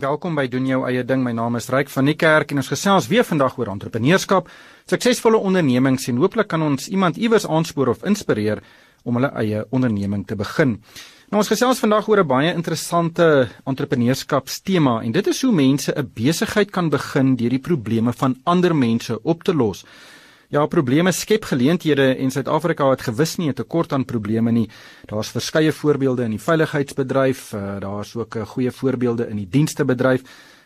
Welkom by doen jou eie ding. My naam is Ryk van die Kerk en ons gesels weer vandag oor entrepreneurskap, suksesvolle ondernemings en hooplik kan ons iemand iewers aanspoor of inspireer om hulle eie onderneming te begin. Nou ons gesels vandag oor 'n baie interessante entrepreneurskapstema en dit is hoe mense 'n besigheid kan begin deur die probleme van ander mense op te los. Ja, probleme skep geleenthede en Suid-Afrika het gewis nie 'n tekort aan probleme nie. Daar's verskeie voorbeelde in die veiligheidsbedryf, uh, daar's ook uh, goeie voorbeelde in die dienstebedryf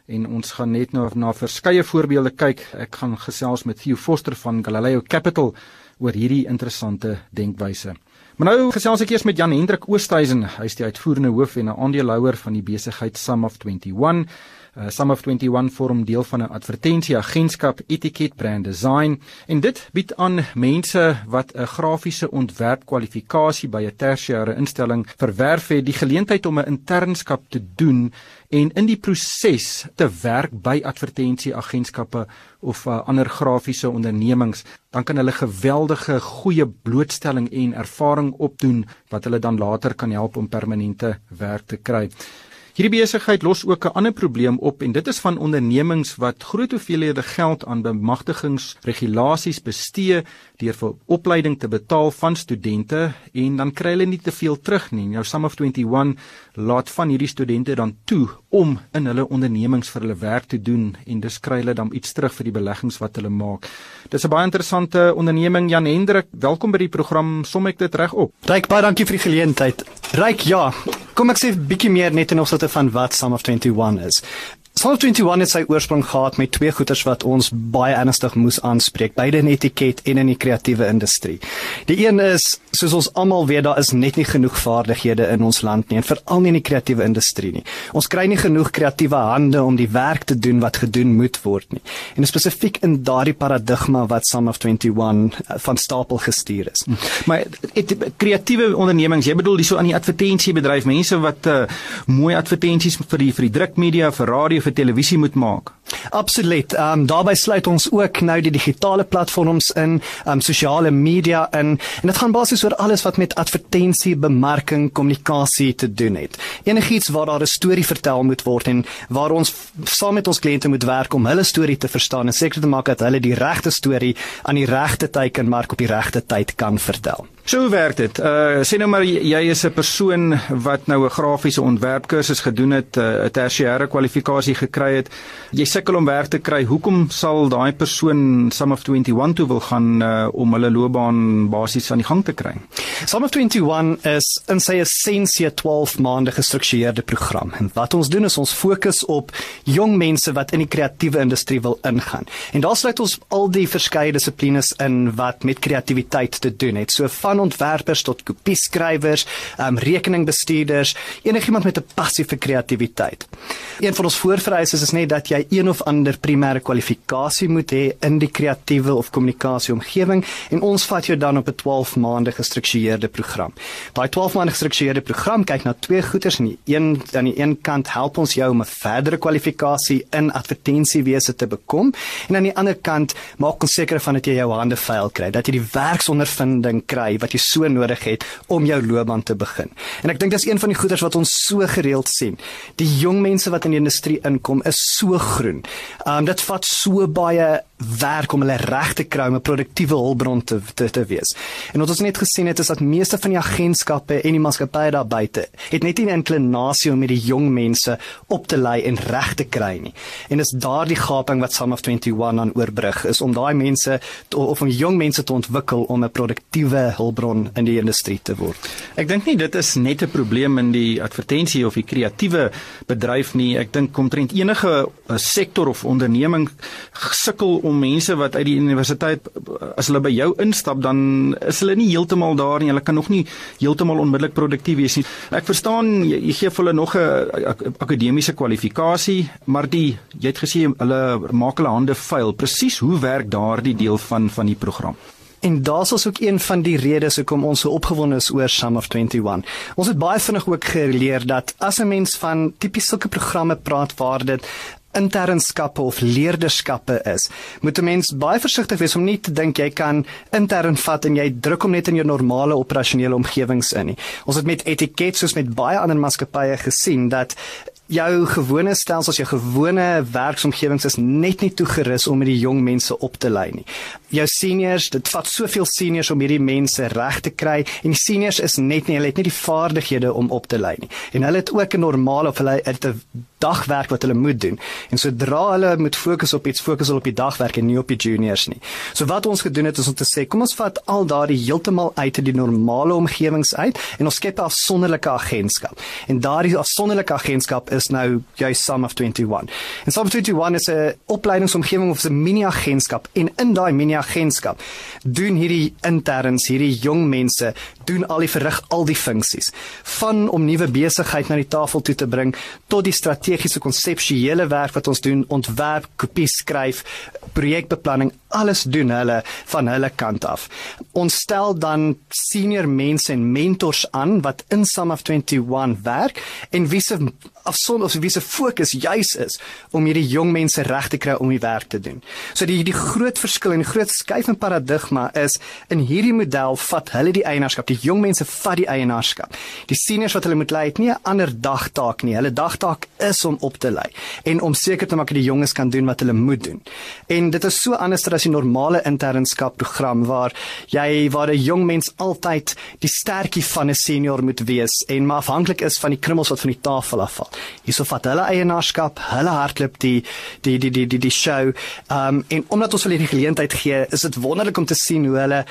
en ons gaan net nou na verskeie voorbeelde kyk. Ek gaan gesels met Theo Foster van Galileo Capital oor hierdie interessante denkwyse. Maar nou gesels ek eers met Jan Hendrik Oosthuizen. Hy is die uitvoerende hoof en 'n aandeelhouer van die besigheid Sum of 21. Uh, Sum of 21 vorm deel van 'n advertensieagentskap Etiquette Brand Design en dit bied aan mense wat 'n grafiese ontwerpkwalifikasie by 'n tersiêre instelling verwerf het die geleentheid om 'n internskap te doen en in die proses te werk by advertensieagentskappe of uh, ander grafiese ondernemings dan kan hulle geweldige goeie blootstelling en ervaring opdoen wat hulle dan later kan help om permanente werk te kry. Hierdie besigheid los ook 'n ander probleem op en dit is van ondernemings wat groot hoeveelhede geld aan bemagtigingsregulasies bestee deur vir opleiding te betaal van studente en dan kry hulle nie te veel terug nie. Nou Sum of 21 laat van hierdie studente dan toe om in hulle ondernemings vir hulle werk te doen en dis kry hulle dan iets terug vir die beleggings wat hulle maak. Dis 'n baie interessante onderneming Jan Hendrik. Welkom by die program. Som ek dit reg op? Ryk baie dankie vir die geleentheid. Ryk ja. Kom ek sê bietjie meer net in opsigte van wat Sum of 21 is. Solve 21 het sy oorsprong gehad met twee goeters wat ons baie ernstig moes aanspreek, beide in etiket en in die kreatiewe industrie. Die een is, soos ons almal weet, daar is net nie genoeg vaardighede in ons land nie, en veral nie in die kreatiewe industrie nie. Ons kry nie genoeg kreatiewe hande om die werk te doen wat gedoen moet word nie. En spesifiek in daardie paradigma wat of 21 eh, van stapel gestuur is. Maar het kreatiewe ondernemings, jy bedoel dis so aan die advertensiebedryf, mense wat uh, mooi advertensies vir die vir die drukmedia, vir radio vir televisie moet maak. Absoluut. Ehm um, daarbey sluit ons ook nou die digitale platforms in, ehm um, sosiale media in en dit gaan basies oor alles wat met advertensie, bemarking, kommunikasie te doen het. Enigiets waar daar 'n storie vertel moet word en waar ons saam met ons kliënte moet werk om hulle storie te verstaan en seker te maak dat hulle die regte storie aan die regte tyd kan mark op die regte tyd kan vertel. So werk dit. Uh sê nou maar jy is 'n persoon wat nou 'n grafiese ontwerpkursus gedoen het, 'n uh, tersiêre kwalifikasie gekry het. Jy sukkel om werk te kry. Hoekom sal daai persoon Sum of 21 toe wil gaan uh, om hulle loopbaan basies aan die gang te kry? Sum of 21 is in sy essensie 12 maande gestruktureerde program. En wat ons doen is ons fokus op jong mense wat in die kreatiewe industrie wil ingaan. En daar sluit ons al die verskeie dissiplines in wat met kreatiwiteit te doen het. So van van ontwerpers tot kopieskrywers, um, rekeningbestuurders, enigiemand met 'n passie vir kreatiwiteit. Een van ons voorvereistes is net dat jy een of ander primêre kwalifikasie moet hê in die kreatiewe of kommunikasie omgewing en ons vat jou dan op 'n 12 maande gestruktureerde program. Daai 12 maande gestruktureerde program kyk na twee goeters en die een aan die een kant help ons jou om 'n verdere kwalifikasie in advertensiewese te bekom en aan die ander kant maak ons seker van dat jy jou hande vuil kry, dat jy die werksondervinding kry wat jy so nodig het om jou loopbaan te begin. En ek dink dis een van die goeders wat ons so gereeld sien. Die jong mense wat in die industrie inkom is so groen. Um dit vat so baie werk om hulle reg te kry om 'n produktiewe hulpbron te, te te wees. En wat ons net gesien het is dat meeste van die agentskappe en die maatskappye daar buite het net nie 'n inklinasie om met die jong mense op te lei en reg te kry nie. En dis daardie gaping wat Sum of 21 aan oorbrug is om daai mense te, of om jong mense te ontwikkel om 'n produktiewe hulpbron in die industrie te word. Ek dink nie dit is net 'n probleem in die advertensie of die kreatiewe bedryf nie. Ek dink omtrent enige eh, sektor of onderneming sukkel om mense wat uit die universiteit as hulle by jou instap dan is hulle nie heeltemal daar nie. Hulle kan nog nie heeltemal onmiddellik produktief wees nie. Ek verstaan jy, jy gee vir hulle nog 'n akademiese kwalifikasie, maar die jy het gesê hulle maak hulle hande vuil. Presies hoe werk daardie deel van van die program? En daar's ons ook een van die redes hoekom ons so opgewonde is oor Sum of 21. Ons het baie vinnig ook geleer dat as 'n mens van tipies sulke programme praat waar dit internskappe of leerderskappe is, moet 'n mens baie versigtig wees om nie te dink jy kan intern vat en jy druk hom net in jou normale operasionele omgewings in nie. Ons het met etiket soos met baie ander maatskappye gesien dat jou gewone stelsels, jou gewone werksomgewings is net nie toegerus om hierdie jong mense op te lei nie. Jou seniors, dit vat soveel seniors om hierdie mense reg te kry en die seniors is net nie, hulle het nie die vaardighede om op te lei nie. En hulle het ook 'n normale of hulle het 'n dagwerk wat hulle moet doen. En sodra hulle moet fokus op iets, fokus hulle op die dagwerk en nie op die juniors nie. So wat ons gedoen het is om te sê, kom ons vat al daardie heeltemal uit uit die normale omgewings uit en ons skep 'n afsonderlike agentskap. En daardie afsonderlike agentskap is nou juist Sum of 21. En Sum of 21 is 'n opleidingsomgewing of 'n mini-agentskap en in daai mini-agentskap doen hierdie interns, hierdie jong mense doen al die verrig al die funksies van om nuwe besigheid na die tafel toe te bring tot die strategiese konseptuele werk wat ons doen, ontwerp, kopie skryf, projekbeplanning, alles doen hulle van hulle kant af. Ons stel dan senior mense en mentors aan wat in Sum of 21 werk en wie se afson of wie se fokus juis is om hierdie jong mense reg te kry om die werk te doen. So die die groot verskil en die groot skuif in paradigma is in hierdie model vat hulle die eienaarskap, die jong mense vat die eienaarskap. Die seniors wat hulle moet lei het nie 'n ander dagtaak nie. Hulle dagtaak is om op te lei en om seker te maak dat die jonges kan doen wat hulle moet doen. En dit is so anders as die normale internskap program waar jy waar 'n jong mens altyd die sterkie van 'n senior moet wees en maar afhanklik is van die krummels wat van die tafel afval. Hierso vat hulle eienaarskap, hulle hardloop die die die die die die show. Um en omdat ons hulle die geleentheid gee, is dit wonderlik om te sien hoe hulle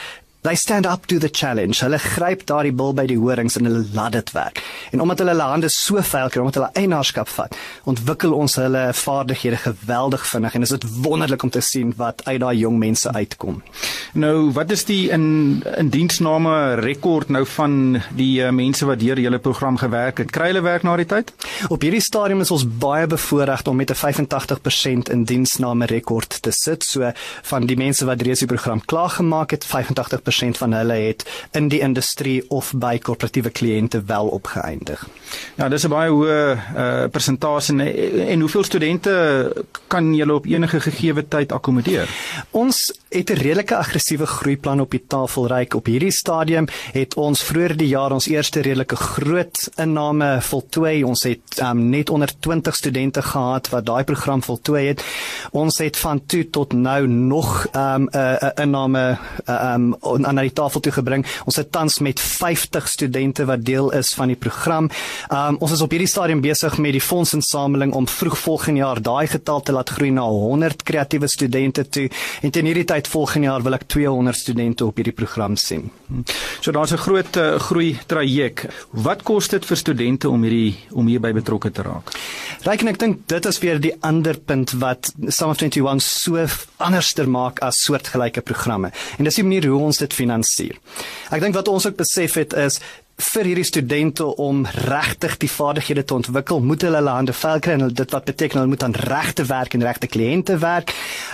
They stand up to the challenge. Hulle gryp daardie bil by die horings en hulle laat dit werk. En omdat hulle hulle hande so vuil kry, omdat hulle eienaarskap vat, ontwikkel ons hulle vaardighede geweldig vinnig en dit is wonderlik om te sien wat uit daai jong mense uitkom. Nou, wat is die in in diensname rekord nou van die uh, mense wat deur julle program gewerk het? Kry hulle werk na die tyd? Op hierdie stadium is ons baie bevoorreg om met 'n 85% in diensname rekord te sit. So van die mense wat reeds die program klaar gemaak het, 85 90% van hulle het in die industrie of by korporatiewe kliënte wel opgeëindig. Ja, dis 'n baie hoë uh, persentasie en, en hoeveel studente kan julle op enige gegee tyd akkommodeer? Ons het 'n redelike aggressiewe groeiplan op die tafel reik. Op hierdie stadium het ons vroeër die jaar ons eerste redelike groot inname voltooi. Ons het um, net onder 20 studente gehad wat daai program voltooi het. Ons het van toe tot nou nog 'n um, uh, uh, inname uh, um, aan die tafel toe gebring. Ons het tans met 50 studente wat deel is van die program. Um, ons is op hierdie stadium besig met die fondsinsameling om vroeg volgende jaar daai getal te laat groei na 100 kreatiewe studente toe. En teen hierdie tyd volgende jaar wil ek 200 studente op hierdie program sien. So daar's 'n groot uh, groei traject. Wat kos dit vir studente om hierdie om hierby betrokke te raak? Ryk en ek dink dit is weer die ander punt wat Sum of 21 so anderster maak as soortgelyke programme. En dis die manier hoe ons dit finansier. Ek dink wat ons ook besef het is vir hierdie studente om regtig die vaardighede te ontwikkel, moet hulle hulle hande vuil kry en dit wat beteken hulle moet aan regte werk en regte kliënte werk.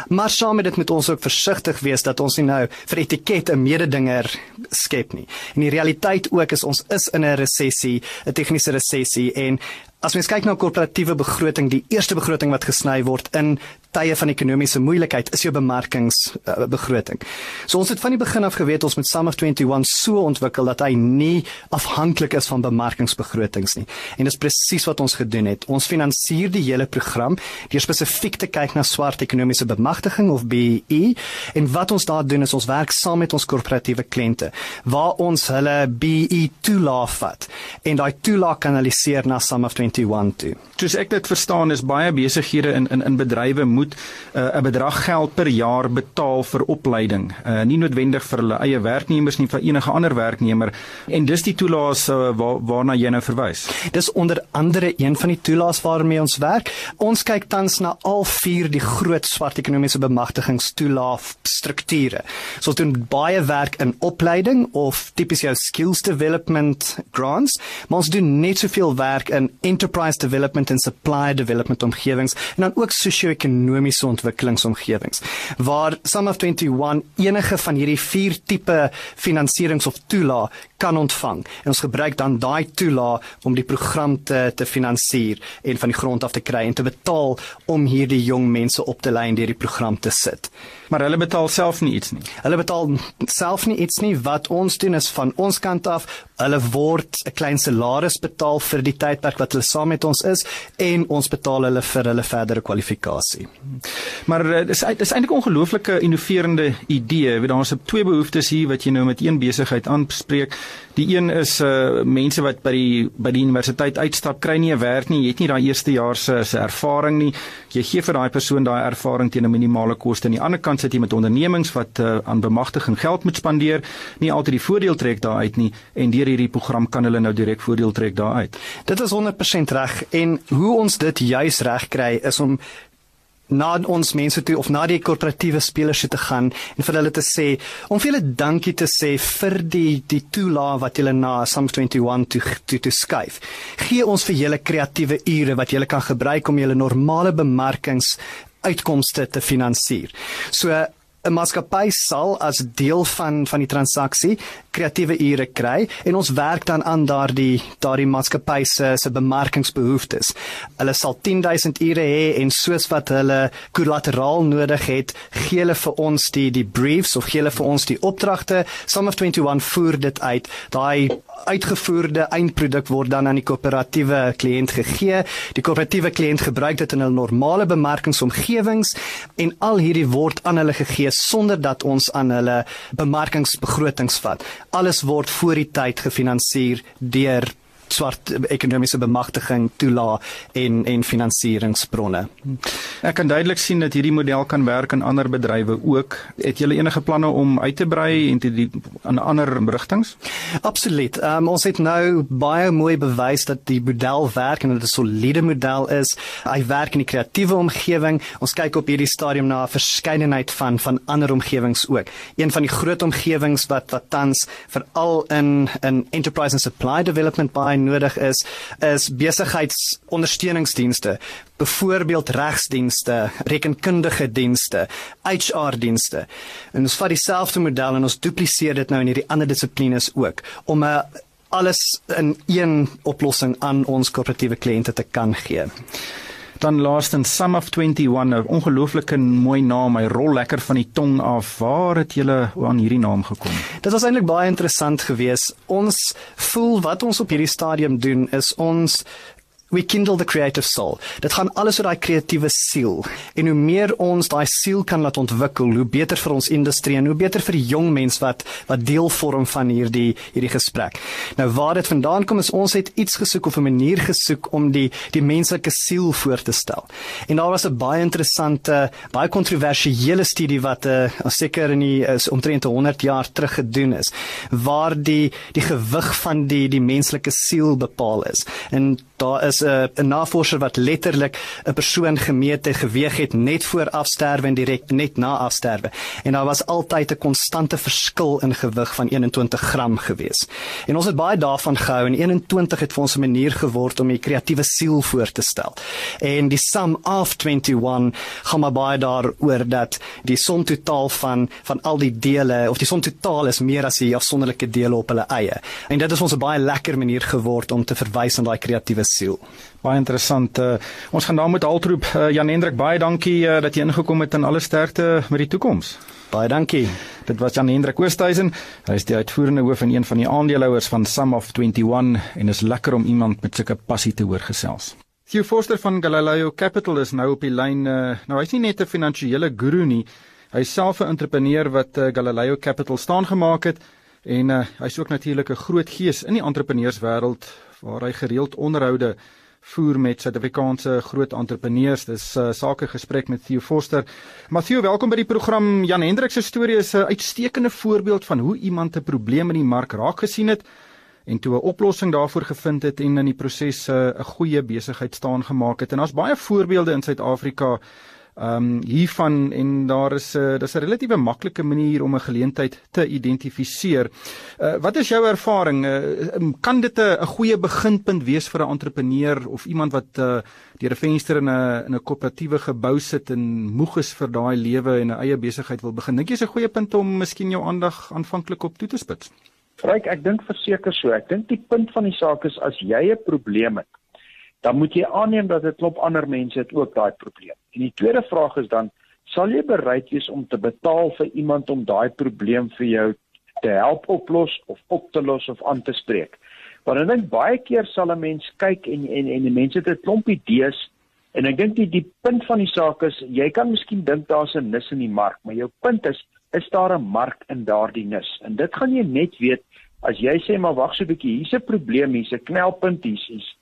Maar saam met dit moet ons ook versigtig wees dat ons nie nou vir etiket 'n mededinger skep nie. En die realiteit ook is ons is in 'n resessie, 'n tegniese resessie en As mens kyk na korporatiewe begroting, die eerste begroting wat gesny word in tye van ekonomiese moeilikheid is jou bemarkingsbegroting. Uh, so ons het van die begin af geweet ons met Summer 21 so ontwikkel dat hy nie afhanklik is van bemarkingsbegrotings nie. En dis presies wat ons gedoen het. Ons finansier die hele program deur spesifiek te kyk na swart ekonomiese bemagtiging of BEE en wat ons daar doen is ons werk saam met ons korporatiewe kliënte waar ons hulle BEE toelaat vat en daai toelaat kanaliseer na Summer 21 2021 toe. Soos ek dit verstaan is baie besighede in in in bedrywe moet uh, 'n uh, bedrag geld per jaar betaal vir opleiding. Uh, nie noodwendig vir hulle eie werknemers nie, vir enige ander werknemer en dis die toelaas uh, waar, waarna jy nou verwys. Dis onder andere een van die toelaas waarmee ons werk. Ons kyk tans na al vier die groot swart ekonomiese bemagtigingstoelaaf strukture. So doen baie werk in opleiding of tipies jou skills development grants, maar ons doen net soveel werk in enterprise development en supply development omgewings en dan ook sosio-ekonomiese ontwikkelingsomgewings waar Sum of 21 enige van hierdie vier tipe finansierings of toelaat kan ontvang en ons gebruik dan daai toelaat om die program te te finansier en van die grond af te kry en te betaal om hierdie jong mense op te lei en deur die program te sit. Maar hulle betaal self nie iets nie. Hulle betaal self nie iets nie. Wat ons doen is van ons kant af Hulle word 'n klein salaris betaal vir die tydperk wat hulle saam met ons is en ons betaal hulle vir hulle verdere kwalifikasie. Maar uh, dis is eintlik 'n ongelooflike innoverende idee. Weet daar's twee behoeftes hier wat jy nou met een besigheid aanspreek. Die een is uh mense wat by die by die universiteit uitstap, kry nie 'n werk nie, jy het nie daai eerste jaar se se ervaring nie. Jy gee vir daai persoon daai ervaring teen 'n minimale koste. Aan die ander kant sit jy met ondernemings wat uh, aan bemagtiging geld moet spandeer, nie altyd die voordeel trek daaruit nie en deur hierdie program kan hulle nou direk voordeel trek daaruit. Dit is 100% reg en hoe ons dit juis reg kry is om na ons mense toe of na die korporatiewe spelers toe te gaan en vir hulle te sê om vir hulle dankie te sê vir die die toelaag wat julle na Psalm 21 toe toe te skuif. Gee ons vir julle kreatiewe ure wat julle kan gebruik om julle normale bemarkings uitkomste te finansier. So 'n maatskappy sal as deel van van die transaksie kreatiewe ure kry en ons werk dan aan daardie daardie maatskappy se se bemarkingsbehoeftes. Hulle sal 10000 ure hê en soos wat hulle kollateraal nodig het, gee hulle vir ons die die briefs of gee hulle vir ons die opdragte. Some of 21 voer dit uit. Daai uitgevoerde eindproduk word dan aan die koöperatiewe kliënt gegee. Die koöperatiewe kliënt gebruik dit in hul normale bemarkingsomgewings en al hierdie word aan hulle gegee sonder dat ons aan hulle bemarkingsbegrotings vat. Alles word voor die tyd gefinansier deur swart ekonomiese bemagtiging toela en en finansieringsbronne. Ek kan duidelik sien dat hierdie model kan werk in ander bedrywe ook. Het julle enige planne om uit te brei en te die aan ander rigtings? Absoluut. Um, ons het nou baie mooi bewys dat die model werk en dit 'n soliede model is. Hy werk in die kreatiewe omgewing. Ons kyk op hierdie stadium na 'n verskeidenheid van van ander omgewings ook. Een van die groot omgewings wat wat tans veral in in enterprise and supply development baie nodig is is besigheidsondersteuningsdienste byvoorbeeld regsdienste, rekenkundige dienste, HR-dienste. En ons vat dieselfde model en ons dupliseer dit nou in hierdie ander dissiplines ook om 'n uh, alles in een oplossing aan ons korporatiewe kliënte te kan gee. Dan laastens Sum of 21, 'n ongelooflike mooi naam. Hy rol lekker van die tong af. Waar het julle aan hierdie naam gekom? Dit was eintlik baie interessant geweest. Ons voel wat ons op hierdie stadium doen is ons we kindle the creative soul. Dit gaan alles oor daai kreatiewe siel. En hoe meer ons daai siel kan laat ontwikkel, hoe beter vir ons industrie en hoe beter vir die jong mens wat wat deel vorm van hierdie hierdie gesprek. Nou waar dit vandaan kom is ons het iets gesoek of 'n manier gesoek om die die menslike siel voor te stel. En daar was 'n baie interessante, baie kontroversiële studie wat 'n uh, eh, seker in die is omtrent 100 jaar terug gedoen is waar die die gewig van die die menslike siel bepaal is. En daar is 'n uh, navorser wat letterlik 'n persoon gemeet het geweeg het net voor afsterwe en direk net na afsterwe en daar was altyd 'n konstante verskil in gewig van 21 gram gewees. En ons het baie daarvan gehou en 21 het vir ons 'n manier geword om die kreatiewe siel voor te stel. En die sum of 21 gaan maar baie daaroor dat die som totaal van van al die dele of die som totaal is meer as die afsonderlike dele op hulle eie. En dit is ons 'n baie lekker manier geword om te verwys aan daai kreatiewe siel. Baie interessant. Uh, ons gaan daar met altroep uh, Jan Hendrik baie dankie uh, dat jy ingekom het en alle sterkte met die toekoms. Baie dankie. Dit was Jan Hendrik Oosthuizen. Hy is die uitvoerende hoof en een van die aandeelhouers van Sum of 21 en is lekker om iemand met sulke passie te hoor gesels. Hugh Forster van Galileo Capital is nou op die lyn. Uh, nou hy's nie net 'n finansiële guru nie. Hy's self 'n entrepreneur wat uh, Galileo Capital staan gemaak het en uh, hy's ook natuurlik 'n groot gees in die entrepreneurswêreld waar hy gereeld onderhoude voer met Suid-Afrikaanse groot entrepreneurs. Dis 'n uh, sake gesprek met Theo Forster. Matthew, welkom by die program. Jan Hendrik se storie is 'n uitstekende voorbeeld van hoe iemand 'n probleem in die mark raak gesien het en toe 'n oplossing daarvoor gevind het en in die proses uh, 'n goeie besigheid staan gemaak het. En daar's baie voorbeelde in Suid-Afrika um, hiervan en daar is 'n uh, dis 'n relatiewe maklike manier om 'n geleentheid te identifiseer. Uh, wat is jou ervaring? Uh, kan dit 'n goeie beginpunt wees vir 'n entrepreneur of iemand wat uh, deur 'n venster in 'n in 'n koöperatiewe gebou sit en moeg is vir daai lewe en 'n eie besigheid wil begin? Dink jy is 'n goeie punt om miskien jou aandag aanvanklik op toe te spits? Ryk, ek dink verseker so. Ek dink die punt van die saak is as jy 'n probleem het, dan moet jy aanneem dat 'n klop ander mense het ook daai probleem. En die tweede vraag is dan, sal jy bereid wees om te betaal vir iemand om daai probleem vir jou te help oplos of op te los of aan te spreek. Want ek dink baie keer sal 'n mens kyk en en en die mense het 'n klomp idees en ek dink die die punt van die saak is jy kan miskien dink daar's 'n nis in die mark, maar jou punt is is daar 'n mark in daardie nis? En dit gaan jy net weet as jy sê maar wag so 'n bietjie, hier's 'n probleem, hier's 'n knelpunt, hier's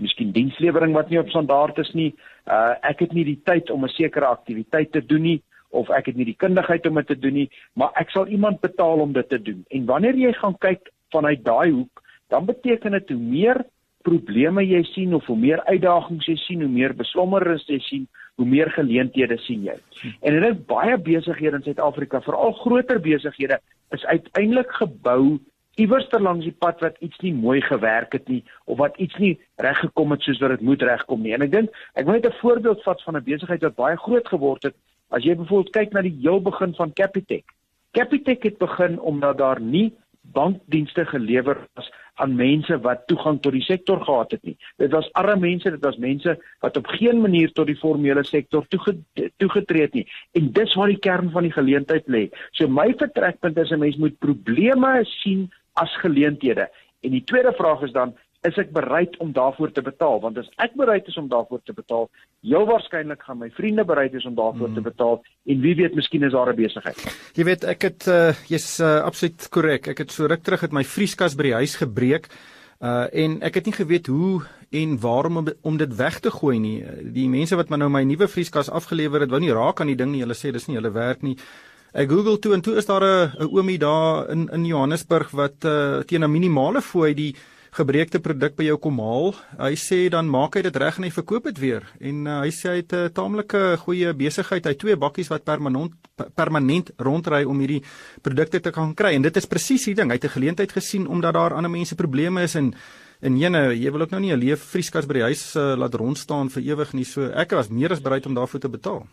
miskien dienslewering wat nie op standaard is nie. Uh ek het nie die tyd om 'n sekere aktiwiteit te doen nie of ek het nie die kundigheid om dit te doen nie, maar ek sal iemand betaal om dit te doen. En wanneer jy gaan kyk vanuit daai hoek, dan beteken dit hoe meer probleme jy sien of hoe meer uitdagings jy sien, hoe meer beslommernis jy sien, hoe meer geleenthede sien jy. En dit is baie besighede in Suid-Afrika, veral groter besighede, is uiteindelik gebou iewers ter langs die pad wat iets nie mooi gewerk het nie of wat iets nie reg gekom het soos wat dit moet regkom nie. En ek dink ek wil net 'n voorbeeld vat van 'n besigheid wat baie groot geword het. As jy byvoorbeeld kyk na die heel begin van Capitec. Capitec het begin omdat daar nie bankdienste gelewer was aan mense wat toegang tot die sektor gehad het nie. Dit was arme mense, dit was mense wat op geen manier tot die formele sektor toegetree het nie. En dis waar die kern van die geleentheid lê. So my vertrekpunt is 'n mens moet probleme sien as geleenthede. En die tweede vraag is dan is ek bereid om daarvoor te betaal? Want as ek bereid is om daarvoor te betaal heel waarskynlik gaan my vriende bereid is om daarvoor mm. te betaal. En wie weet miskien is daar 'n besigheid. Jy weet ek het uh, jy's uh, absoluut korrek. Ek het so ruk terug het my vrieskas by die huis gebreek uh, en ek het nie geweet hoe en waarom om, om dit weg te gooi nie. Die mense wat my nou my nuwe vrieskas afgelewer het wou nie raak aan die ding nie. Hulle sê dis nie hulle werk nie Ek Google toe en toe is daar 'n oomie daar in in Johannesburg wat uh, teen 'n minimale fooi die gebreekte produk by jou kom haal. Hy sê dan maak hy dit reg en hy verkoop dit weer. En uh, hy sê hy het 'n taamlike goeie besigheid. Hy twee bakkies wat permanent permanent rondry om hierdie produkte te kan kry. En dit is presies die ding. Hy het 'n geleentheid gesien omdat daar ander mense probleme is en en jene, jy wil ook nou nie 'n leef vrieskas by die huis uh, laat rondstaan vir ewig nie. So ek was meer as bereid om daarvoor te betaal.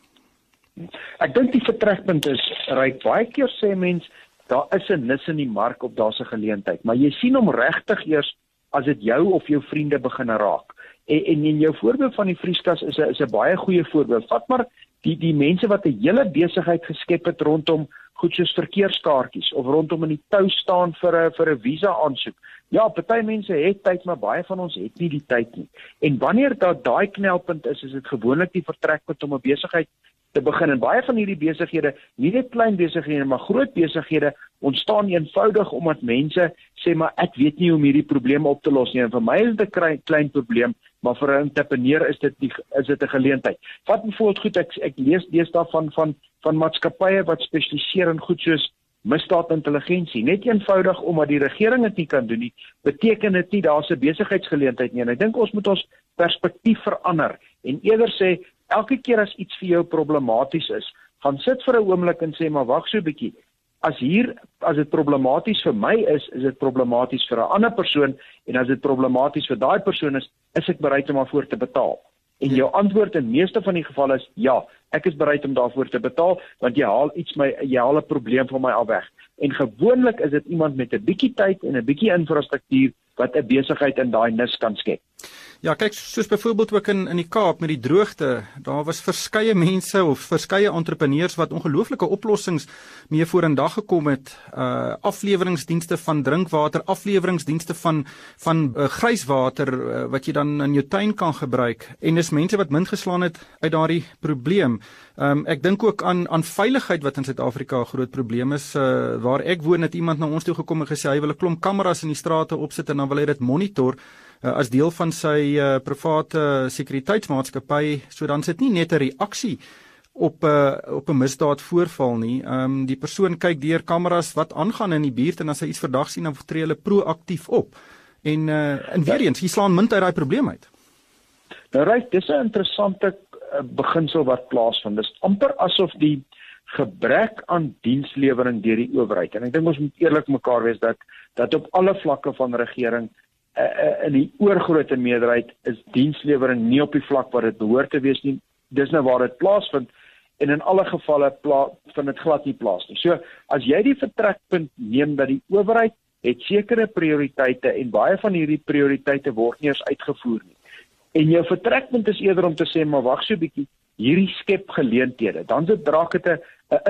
Ek dink die vertrekpunt is ryk baie keer sê mens daar is 'n nis in die mark op daar's 'n geleentheid, maar jy sien hom regtig eers as dit jou of jou vriende begin raak. En en in jou voorbeeld van die vrieskas is 'n is 'n baie goeie voorbeeld. Vat maar die die mense wat 'n hele besigheid geskep het rondom goed soos verkeerskaartjies of rondom in die tou staan vir 'n vir 'n visa aansoek. Ja, party mense het tyd, maar baie van ons het nie die tyd nie. En wanneer daar daai knelpunt is, is dit gewoonlik die vertrekpunt om 'n besigheid te begin en baie van hierdie besighede, nie net klein besighede maar groot besighede ontstaan eenvoudig omdat mense sê maar ek weet nie hoe om hierdie probleme op te los nie en vir my is dit 'n klein probleem maar vir 'n entrepreneur is dit die, is dit 'n geleentheid. Vat byvoorbeeld goed ek ek lees deesdae van van van maatskappye wat spesialiseer in goed soos misdaadintelligensie. Net eenvoudig omdat die regering dit nie kan doen nie, beteken dit nie daar's 'n besigheidsgeleentheid nie. En ek dink ons moet ons perspektief verander en eerder sê elke keer as iets vir jou problematies is, gaan sit vir 'n oomblik en sê maar wag so 'n bietjie. As hier as dit problematies vir my is, is dit problematies vir 'n ander persoon en as dit problematies vir daai persoon is, is ek bereid om daarvoor te betaal. En jou antwoord in meeste van die gevalle is ja, ek is bereid om daarvoor te betaal want jy haal iets my jy haal 'n probleem van my af weg. En gewoonlik is dit iemand met 'n bietjie tyd en 'n bietjie infrastruktuur wat 'n besigheid in daai nis kan skep. Ja, kyk, soos byvoorbeeld ook in in die Kaap met die droogte, daar was verskeie mense of verskeie entrepreneurs wat ongelooflike oplossings mee vorendag gekom het. Uh afleweringsdienste van drinkwater, afleweringsdienste van van uh, grijswater uh, wat jy dan in jou tuin kan gebruik. En dis mense wat min geslaan het uit daardie probleem. Um ek dink ook aan aan veiligheid wat in Suid-Afrika 'n groot probleem is. Uh waar ek woon het iemand na ons toe gekom en gesê hy wil 'n klomp kameras in die strate opsit en dan wil hy dit monitor uh, as deel van sy uh, private sekuriteitsmaatskappy, so dan sit nie net 'n reaksie op 'n uh, op 'n misdaad voorval nie. Ehm um, die persoon kyk deur kameras wat aangaan in die buurt en as hy iets verdag sien, dan tree hulle proaktief op. En uh en weer eens, hier slaan munt uit daai probleem uit. Nou reg, dis 'n interessante beginsel wat plaasvind. Dis amper asof die gebrek aan dienslewering deur die owerheid en ek dink ons moet eerlik mekaar wees dat dat op alle vlakke van regering uh, in die oorgrootste meerderheid is dienslewering nie op die vlak wat dit behoort te wees nie. Dis nou waar dit plaasvind en in alle gevalle vind dit glad nie plaas nie. So as jy die vertrekpunt neem dat die owerheid het sekere prioriteite en baie van hierdie prioriteite word nie eens uitgevoer nie. En jou vertrekpunt is eerder om te sê maar wag so 'n bietjie, hierdie skep geleenthede. Dan se draak dit 'n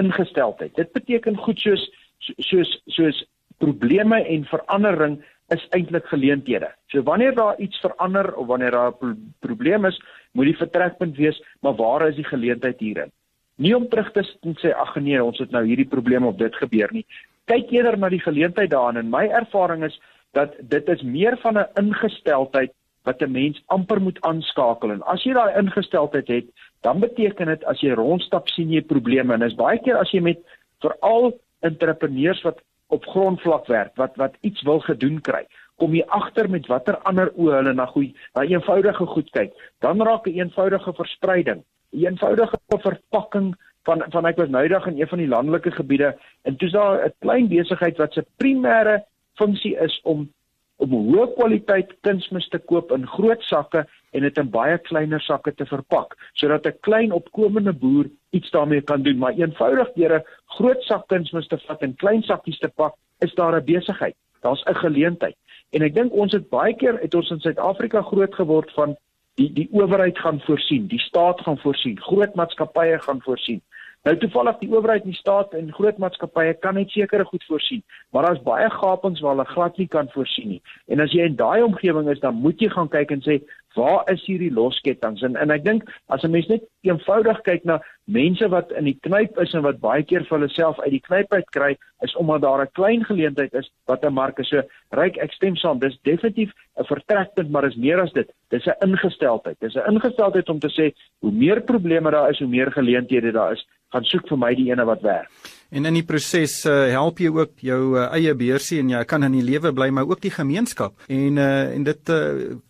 ingesteldheid. Dit beteken goed soos soos soos probleme en verandering is eintlik geleenthede. So wanneer daar iets verander of wanneer daar 'n pro probleem is, moet die vertrekpunt wees, maar waar is die geleentheid hierin? Nie om terug te sê ag nee, ons het nou hierdie probleem of dit gebeur nie. Kyk eerder na die geleentheid daarin en my ervaring is dat dit is meer van 'n ingesteldheid wat 'n mens amper moet aanskakel en as jy daai ingesteldheid het, dan beteken dit as jy rondstap sien jy probleme en is baie keer as jy met veral entrepreneurs wat op grondvlak werk wat wat iets wil gedoen kry kom jy agter met watter ander oë hulle na goeie na eenvoudige goed kyk dan raak 'n eenvoudige verspreiding 'n eenvoudige verpakking van van ek was noudag in een van die landelike gebiede en toe's daar 'n klein besigheid wat se primêre funksie is om om hoë kwaliteit kunsmis te koop in groot sakke en dit in baie kleiner sakke te verpak sodat 'n klein opkomende boer iets daarmee kan doen. Maar eenvoudig deur 'n groot sak kunsmis te vat en klein sakkies te pak is daar 'n besigheid. Daar's 'n geleentheid. En ek dink ons het baie keer het ons in Suid-Afrika groot geword van die die owerheid gaan voorsien die staat gaan voorsien groot maatskappye gaan voorsien. Nou toevallig die owerheid en die staat en groot maatskappye kan net sekere goed voorsien, maar daar's baie gapings waar hulle glad nie kan voorsien nie. En as jy in daai omgewing is, dan moet jy gaan kyk en sê, waar is hierdie losketTINGS? En en ek dink as 'n mens net eenvoudig kyk na mense wat in die knyp is en wat baie keer vir hulle self uit die knyp uit kry, is omdat daar 'n klein geleentheid is wat 'n mark is. So ryk ek stem saam, dis definitief 'n vertrekpunt, maar is meer as dit. Dis 'n ingesteldheid. Dis 'n ingesteldheid om te sê hoe meer probleme daar is, hoe meer geleenthede daar is, gaan soek vir my die ene wat werk. En in die proses uh, help jy ook jou uh, eie beursie en jy kan in die lewe bly maar ook die gemeenskap. En uh, en dit uh,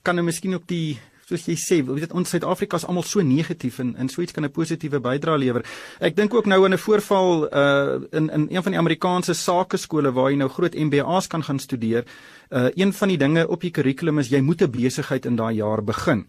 kan nou miskien ook die soos jy sê, weet ons Suid-Afrika is almal so negatief en in so iets kan 'n positiewe bydrae lewer. Ek dink ook nou in 'n voorval uh in in een van die Amerikaanse sakeskole waar jy nou groot MBA's kan gaan studeer. Uh een van die dinge op die kurrikulum is jy moet 'n besigheid in daai jaar begin.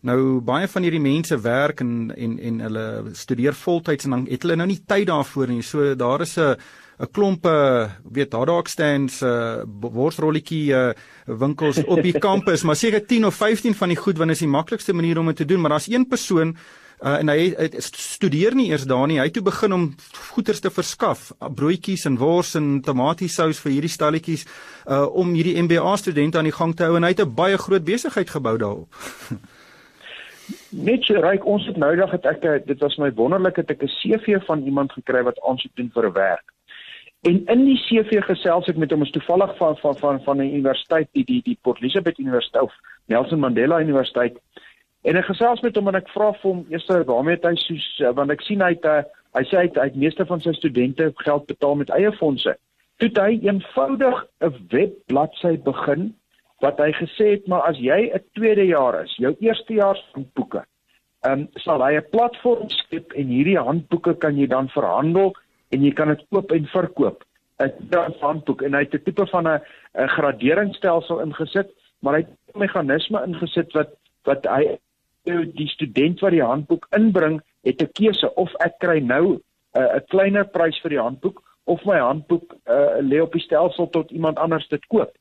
Nou baie van hierdie mense werk en en en hulle studeer voltyds en dan het hulle nou nie tyd daarvoor nie. So daar is 'n 'n klompe weet daar dalk stands uh, worsrolletjie uh, winkels op die kampus, maar seker 10 of 15 van die goed wanneer is die maklikste manier om dit te doen, maar daar's een persoon uh, en hy, hy studeer nie eers daar nie. Hy het toe begin om goederes te verskaf, broodjies en wors en tomatiesous vir hierdie stalletjies uh, om hierdie MBA studente aan die gang te hou en hy het 'n baie groot besigheid gebou daarop. Net so ryk ons het nou dag het ek dit was my wonderlik het ek 'n CV van iemand gekry wat aansoek doen vir 'n werk. En in die CV gesels ek met hom is toevallig van van van van 'n universiteit die die die Port Elizabeth Universiteit of Nelson Mandela Universiteit. En ek gesels met hom en ek vra vir hom eers waarmee hy soos eh, want ek sien hy het eh, hy sê hy het, hy het meeste van sy studente geld betaal met eie fondse. Toe hy eenvoudig 'n webbladsy begin wat hy gesê het maar as jy 'n tweede jaar is, jou eerste jaar handboeke, ehm um, sal hy 'n platform skep en hierdie handboeke kan jy dan verhandel en jy kan dit koop en verkoop. 'n handboek en hy het 'n tipe van 'n 'n graderingsstelsel ingesit, maar hy het 'n meganisme ingesit wat wat hy die student wat die handboek inbring, het 'n keuse of ek kry nou 'n uh, 'n kleiner prys vir die handboek of my handboek uh, lê op die stelsel tot iemand anders dit koop.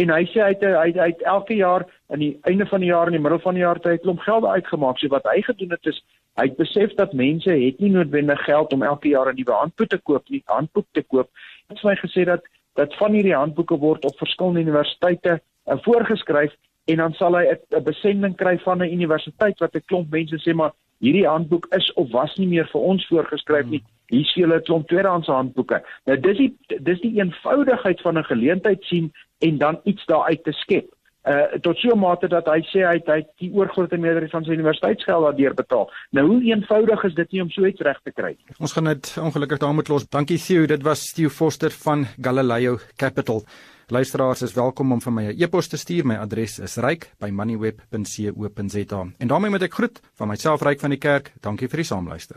En hy sê hy het hy het, hy het elke jaar aan die einde van die jaar en die middel van die jaar tyd klomp geld uitgemaak. So wat hy gedoen het is hy het besef dat mense het nie noodwendig geld om elke jaar 'n nuwe handboek te koop nie, handboek te koop. Hy het vir my gesê dat dat van hierdie handboeke word op verskillende universiteite uh, voorgeskryf en dan sal hy 'n besending kry van 'n universiteit wat 'n klomp mense sê maar hierdie handboek is of was nie meer vir ons voorgeskryf nie. Hier sien hulle 'n klomp tweedehandse handboeke. Nou dis die dis die eenvoudigheid van 'n geleentheid sien en dan iets daaruit te skep. Uh tot so 'n mate dat hy sê hy het, hy het die oorgrootste meerderheid van sy universiteitsgeld daardeur betaal. Nou hoe eenvoudig is dit nie om so iets reg te kry nie. Ons gaan dit ongelukkig daar moet los. Dankie Theo, dit was Theo Foster van Galileo Capital. Luisteraars is welkom om vir my 'n e-pos te stuur. My adres is ryk@moneyweb.co.za. En daarmee moet ek groet van myself Ryk van die Kerk. Dankie vir die saamluister.